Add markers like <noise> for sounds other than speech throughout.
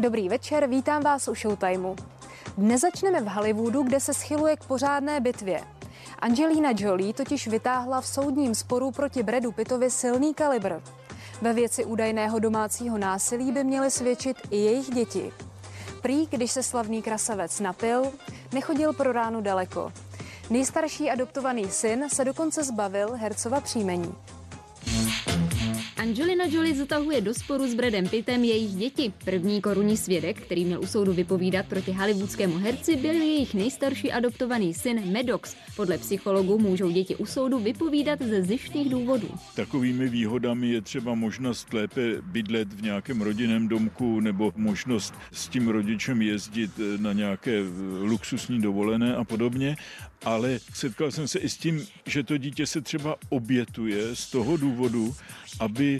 Dobrý večer, vítám vás u Showtimeu. Dnes začneme v Hollywoodu, kde se schyluje k pořádné bitvě. Angelina Jolie totiž vytáhla v soudním sporu proti Bradu Pittovi silný kalibr. Ve věci údajného domácího násilí by měly svědčit i jejich děti. Prý, když se slavný krasavec napil, nechodil pro ránu daleko. Nejstarší adoptovaný syn se dokonce zbavil hercova příjmení. Angelina Jolie zatahuje do sporu s Bradem Pittem jejich děti. První korunní svědek, který měl u soudu vypovídat proti hollywoodskému herci, byl jejich nejstarší adoptovaný syn Maddox. Podle psychologů můžou děti u soudu vypovídat ze zjištných důvodů. Takovými výhodami je třeba možnost lépe bydlet v nějakém rodinném domku nebo možnost s tím rodičem jezdit na nějaké luxusní dovolené a podobně ale setkal jsem se i s tím, že to dítě se třeba obětuje z toho důvodu, aby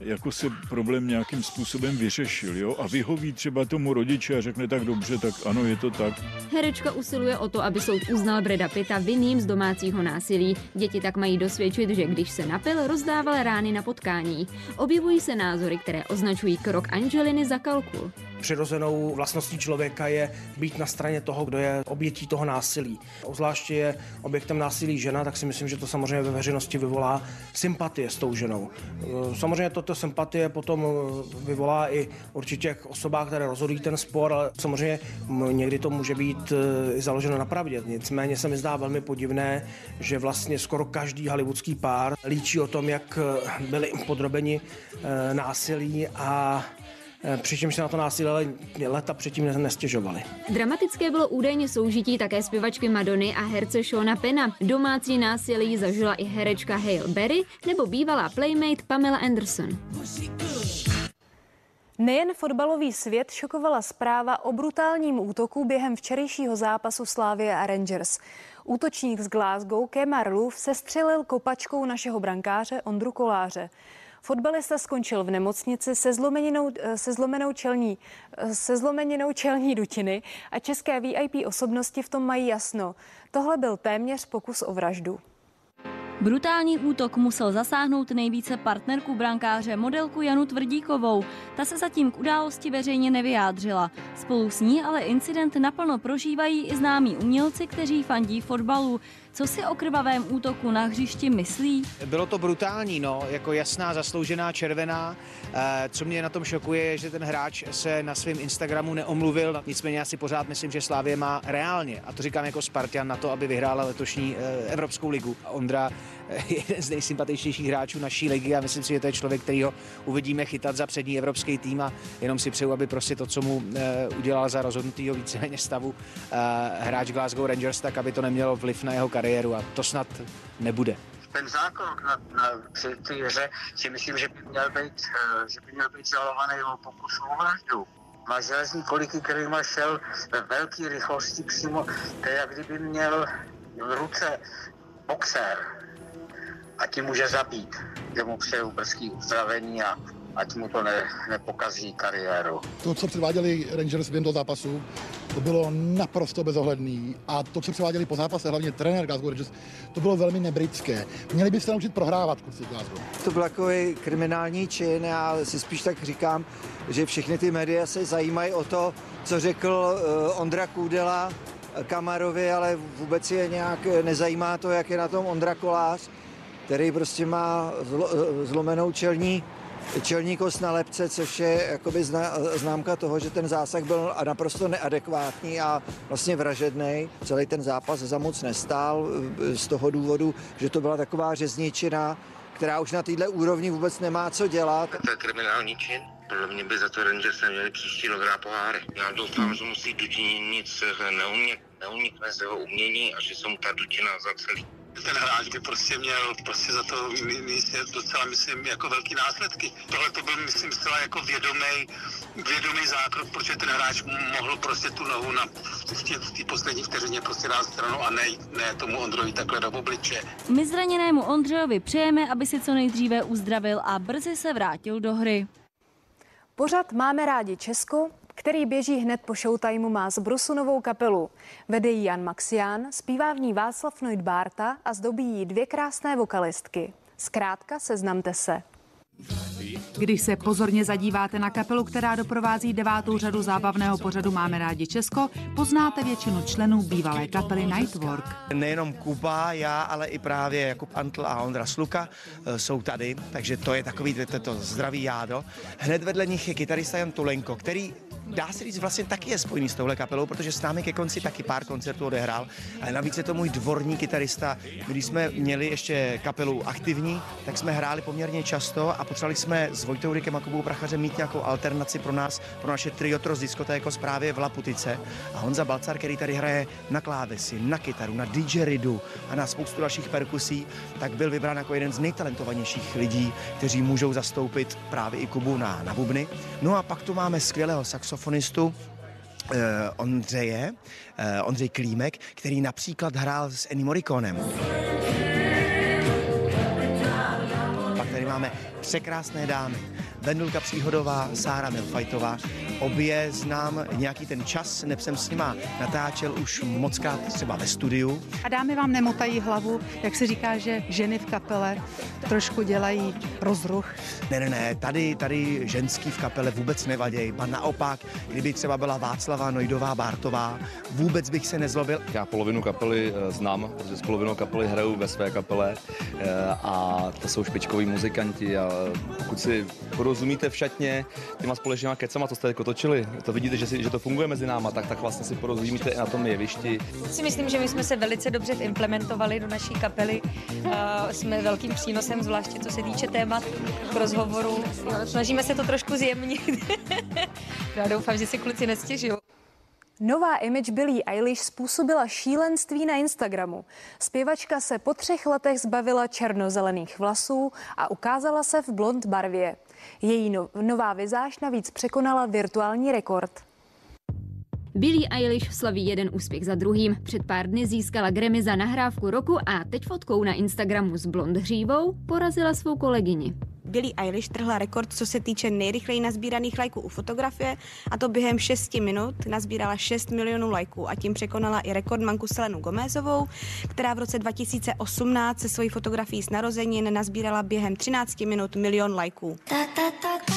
jako se problém nějakým způsobem vyřešil jo? a vyhoví třeba tomu rodiče a řekne tak dobře, tak ano, je to tak. Herečka usiluje o to, aby soud uznal Breda Pitta vinným z domácího násilí. Děti tak mají dosvědčit, že když se napil, rozdával rány na potkání. Objevují se názory, které označují krok Angeliny za kalkul. Přirozenou vlastností člověka je být na straně toho, kdo je obětí toho násilí. Obzvláště je objektem násilí žena, tak si myslím, že to samozřejmě ve veřejnosti vyvolá sympatie s tou ženou. Samozřejmě toto sympatie potom vyvolá i určitě k osobách, které rozhodují ten spor, ale samozřejmě někdy to může být e, i založeno na pravdě. Nicméně se mi zdá velmi podivné, že vlastně skoro každý hollywoodský pár líčí o tom, jak e, byli podrobeni násilí a Eh, přičemž se na to násilí leta předtím nestěžovali. Dramatické bylo údajně soužití také zpěvačky Madony a herce Shona Pena. Domácí násilí zažila i herečka Hale Berry nebo bývalá playmate Pamela Anderson. Nejen fotbalový svět šokovala zpráva o brutálním útoku během včerejšího zápasu Slávie a Rangers. Útočník z Glasgow Kemar Luf se střelil kopačkou našeho brankáře Ondru Koláře. Fotbalista skončil v nemocnici se, zlomeninou, eh, se, zlomenou čelní, eh, se zlomeninou čelní dutiny a české VIP osobnosti v tom mají jasno. Tohle byl téměř pokus o vraždu. Brutální útok musel zasáhnout nejvíce partnerku brankáře modelku Janu Tvrdíkovou. Ta se zatím k události veřejně nevyjádřila. Spolu s ní ale incident naplno prožívají i známí umělci, kteří fandí fotbalu. Co si o krvavém útoku na hřišti myslí? Bylo to brutální, no, jako jasná zasloužená červená. Eh, co mě na tom šokuje, je, že ten hráč se na svém Instagramu neomluvil. Nicméně já si pořád myslím, že Slávě má reálně, a to říkám jako Spartan, na to, aby vyhrála letošní eh, Evropskou ligu. Ondra <laughs> jeden z nejsympatičnějších hráčů naší ligy a myslím si, že to je člověk, který ho uvidíme chytat za přední evropský tým a jenom si přeju, aby prostě to, co mu eh, udělal za rozhodnutýho víceméně stavu hráč Glasgow Rangers, tak aby to nemělo vliv na jeho kariéru a to snad nebude. Ten zákrok na, na při té hře si myslím, že by měl být, eh, že by měl být žalovaný o pokusu o vraždu. Má železní koliky, kterýma šel ve velké rychlosti přímo, to je jak kdyby měl v ruce boxer a tím může zabít, že mu přeju brzký uzdravení a ať mu to ne, nepokazí kariéru. To, co předváděli Rangers během toho zápasu, to bylo naprosto bezohledný. A to, co předváděli po zápase, hlavně trenér Glasgow Rangers, to bylo velmi nebritské. Měli by se naučit prohrávat kluci Glasgow. To byl takový kriminální čin, já si spíš tak říkám, že všechny ty média se zajímají o to, co řekl uh, Ondra Kůdela Kamarovi, ale vůbec je nějak nezajímá to, jak je na tom Ondra Kolář, který prostě má zlo, zlomenou čelní čelní kost na lepce, což je jakoby známka toho, že ten zásah byl naprosto neadekvátní a vlastně vražedný. Celý ten zápas za moc nestál z toho důvodu, že to byla taková řezničina, která už na této úrovni vůbec nemá co dělat. To je kriminální čin. Podle mě by za to Rangers neměli příští rok hrát poháry. Já doufám, že musí Dutini nic neunikne z jeho umění a že se mu ta Dutina zacelí ten hráč by prostě měl prostě za to místě docela, myslím, jako velký následky. Tohle to byl, myslím, zcela jako vědomý, vědomý zákrok, protože ten hráč mohl prostě tu nohu na, v té poslední vteřině prostě dát stranu a ne, ne tomu Ondrovi takhle do obliče. My zraněnému Ondřejovi přejeme, aby si co nejdříve uzdravil a brzy se vrátil do hry. Pořad Máme rádi Česko který běží hned po showtimeu, má zbrusu novou kapelu. Vede ji Jan Maxián, zpívá v ní Václav Noit Bárta a zdobí jí dvě krásné vokalistky. Zkrátka seznamte se. Když se pozorně zadíváte na kapelu, která doprovází devátou řadu zábavného pořadu Máme rádi Česko, poznáte většinu členů bývalé kapely Nightwork. Nejenom Kuba, já, ale i právě Jakub Antl a Ondra Sluka eh, jsou tady, takže to je takový to, to zdravý jádo. Hned vedle nich je kytarista Jan Tulenko, který dá se říct, vlastně taky je spojený s touhle kapelou, protože s námi ke konci taky pár koncertů odehrál, ale navíc je to můj dvorní kytarista. Když jsme měli ještě kapelu aktivní, tak jsme hráli poměrně často a potřebovali jsme s Vojtou Rikem a Kubou Prachařem mít nějakou alternaci pro nás, pro naše triotro z diskotéko zprávě v Laputice. A Honza Balcar, který tady hraje na klávesi, na kytaru, na didgeridoo a na spoustu dalších perkusí, tak byl vybrán jako jeden z nejtalentovanějších lidí, kteří můžou zastoupit právě i Kubu na, na bubny. No a pak tu máme skvělého saxofonistu, eh, Ondřeje, eh, Ondřej Klímek, který například hrál s Ennio Morriconem. Pak tady máme překrásné dámy. Vendulka Příhodová, Sára Milfajtová. Obě znám nějaký ten čas, neb jsem s nima natáčel už moc krát třeba ve studiu. A dámy vám nemotají hlavu, jak se říká, že ženy v kapele trošku dělají rozruch. Ne, ne, ne, tady, tady ženský v kapele vůbec nevadějí. A naopak, kdyby třeba byla Václava Nojdová Bártová, vůbec bych se nezlobil. Já polovinu kapely eh, znám, protože s polovinou kapely hraju ve své kapele eh, a to jsou špičkoví muzikanti a pokud si porozumíte v šatně těma společnýma kecama, co jste jako točili, to vidíte, že, si, že to funguje mezi náma, tak, tak vlastně si porozumíte i na tom jevišti. Si myslím, že my jsme se velice dobře implementovali do naší kapely. Uh, jsme velkým přínosem, zvláště co se týče témat k rozhovoru. Snažíme se to trošku zjemnit. <laughs> Já doufám, že si kluci nestěžují. Nová image Billie Eilish způsobila šílenství na Instagramu. Zpěvačka se po třech letech zbavila černozelených vlasů a ukázala se v blond barvě. Její no, nová vizáž navíc překonala virtuální rekord. Billie Eilish slaví jeden úspěch za druhým. Před pár dny získala Grammy za nahrávku roku a teď fotkou na Instagramu s blond hřívou porazila svou kolegyni. Billie Eilish trhla rekord, co se týče nejrychleji nazbíraných lajků u fotografie a to během 6 minut nazbírala 6 milionů lajků a tím překonala i rekordmanku Selenu Gomezovou, která v roce 2018 se svojí fotografií z narozenin nazbírala během 13 minut milion lajků. V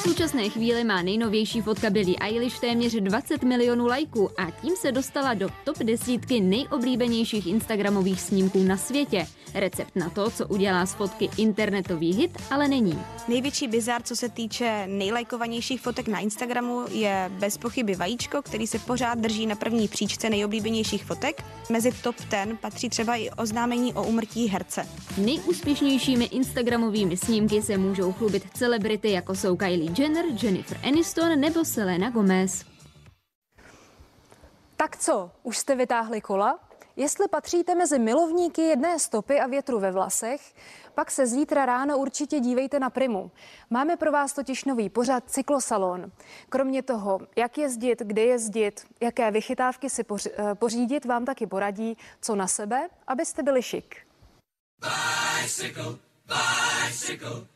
současné chvíli má nejnovější fotka Billie Eilish téměř 20 milionů lajků a tím se dostala do top desítky nejoblíbenějších instagramových snímků na světě. Recept na to, co udělá z fotky internetový hit, ale není. Největší bizar, co se týče nejlajkovanějších fotek na Instagramu, je bez pochyby vajíčko, který se pořád drží na první příčce nejoblíbenějších fotek. Mezi top 10 patří třeba i oznámení o umrtí herce. Nejúspěšnějšími instagramovými snímky se můžou chlubit celebrity jako jsou Kylie Jenner, Jennifer Aniston nebo Selena Gomez. Tak co, už jste vytáhli kola? Jestli patříte mezi milovníky jedné stopy a větru ve vlasech, pak se zítra ráno určitě dívejte na Primu. Máme pro vás totiž nový pořad Cyklosalon. Kromě toho, jak jezdit, kde jezdit, jaké vychytávky si eh, pořídit, vám taky poradí, co na sebe, abyste byli šik. Bicycle, bicycle.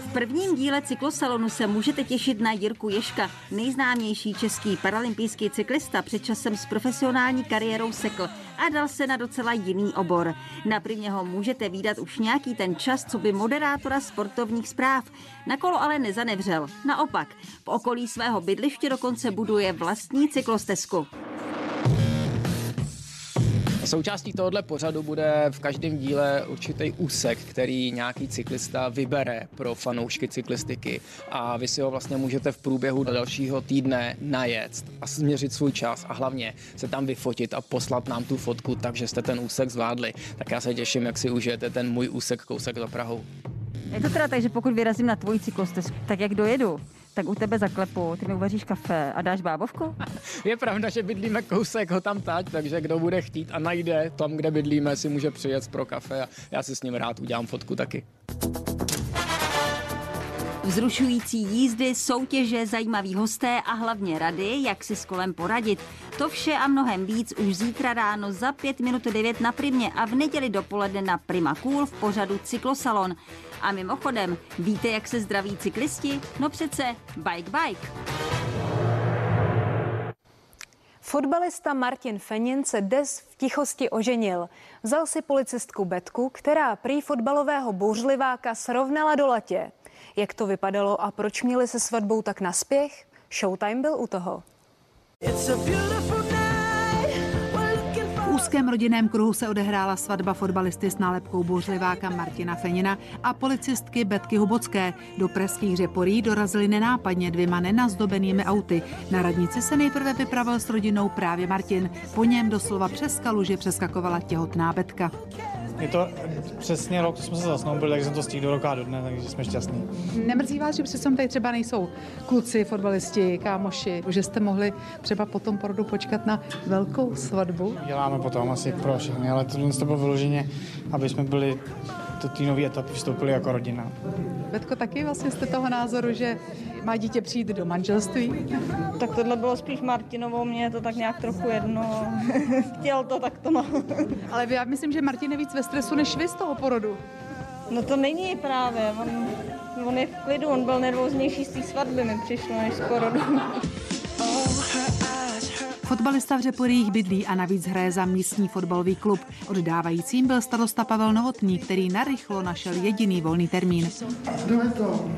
V prvním díle cyklosalonu se můžete těšit na Jirku Ješka, nejznámější český paralympijský cyklista před časem s profesionální kariérou sekl a dal se na docela jiný obor. Na ho můžete výdat už nějaký ten čas, co by moderátora sportovních zpráv. Na kolo ale nezanevřel. Naopak, v okolí svého bydliště dokonce buduje vlastní cyklostezku. Součástí tohohle pořadu bude v každém díle určitý úsek, který nějaký cyklista vybere pro fanoušky cyklistiky a vy si ho vlastně můžete v průběhu dalšího týdne najet a změřit svůj čas a hlavně se tam vyfotit a poslat nám tu fotku, takže jste ten úsek zvládli. Tak já se těším, jak si užijete ten můj úsek kousek za Prahou. Je to teda tak, že pokud vyrazím na tvoji cyklostezku, tak jak dojedu, tak u tebe zaklepu, ty mi uvaříš kafe a dáš bábovku? Je pravda, že bydlíme kousek ho tam tať, takže kdo bude chtít a najde tam, kde bydlíme, si může přijet pro kafe a já si s ním rád udělám fotku taky. Vzrušující jízdy, soutěže, zajímaví hosté a hlavně rady, jak si s kolem poradit. To vše a mnohem víc už zítra ráno za 5 minut 9 na Primě a v neděli dopoledne na Prima Cool v pořadu Cyklosalon. A mimochodem, víte, jak se zdraví cyklisti? No přece bike bike. Fotbalista Martin Fenin se des v tichosti oženil. Vzal si policistku Betku, která prý fotbalového bouřliváka srovnala do latě. Jak to vypadalo a proč měli se svatbou tak naspěch? Showtime byl u toho. It's a úzkém rodinném kruhu se odehrála svatba fotbalisty s nálepkou bouřliváka Martina Fenina a policistky Betky Hubocké. Do pražských řeporí dorazili nenápadně dvěma nenazdobenými auty. Na radnici se nejprve vypravil s rodinou právě Martin. Po něm doslova přes kaluže přeskakovala těhotná Betka. Je to přesně rok, co jsme se zasnoubili, takže jsem to stihl do roka do dne, takže jsme šťastní. Nemrzí vás, že přece tady třeba nejsou kluci, fotbalisti, kámoši, že jste mohli třeba po tom porodu počkat na velkou svatbu? Děláme potom asi pro všechny, ale tohle to bylo vyloženě, aby jsme byli do té nové etapy vstoupili jako rodina. Betko, taky vlastně jste toho názoru, že má dítě přijít do manželství? Tak tohle bylo spíš Martinovou, mě je to tak nějak trochu jedno. <laughs> Chtěl to, tak to no. <laughs> Ale já myslím, že Martin je víc ve stresu než vy z toho porodu. No to není právě, on, on je v klidu, on byl nervóznější z té svatby, mi přišlo, než z porodu. Fotbalista v Řeporích bydlí a navíc hraje za místní fotbalový klub. Oddávajícím byl starosta Pavel Novotný, který narychlo našel jediný volný termín. Jdeme to.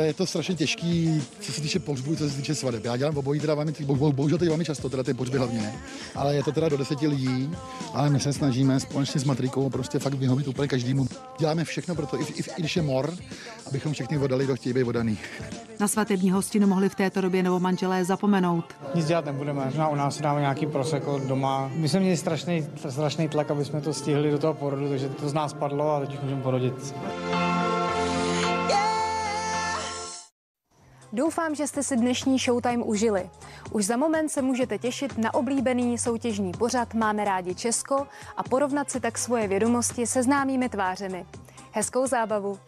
Je to strašně těžký, co se týče pohřbu, co se týče svadeb. Já dělám obojí, teda velmi, bohužel teď velmi často, teda ty pohřby hlavně, ale je to teda do deseti lidí, ale my se snažíme společně s matrikou prostě fakt vyhovit úplně každému. Děláme všechno pro to, i, i, i když je mor, abychom všechny vodali, kdo chtějí být vodaný. Na svatební hostinu mohli v této době novomanželé zapomenout. Nic dělat nebudeme, možná u nás dáme nějaký proseko doma. My jsme měli strašný, strašný tlak, aby jsme to stihli do toho porodu, takže to z nás padlo a teď už můžeme porodit. Doufám, že jste si dnešní Showtime užili. Už za moment se můžete těšit na oblíbený soutěžní pořad Máme rádi Česko a porovnat si tak svoje vědomosti se známými tvářemi. Hezkou zábavu!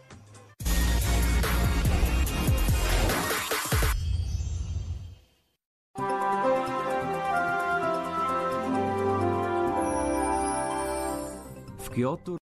Kyoto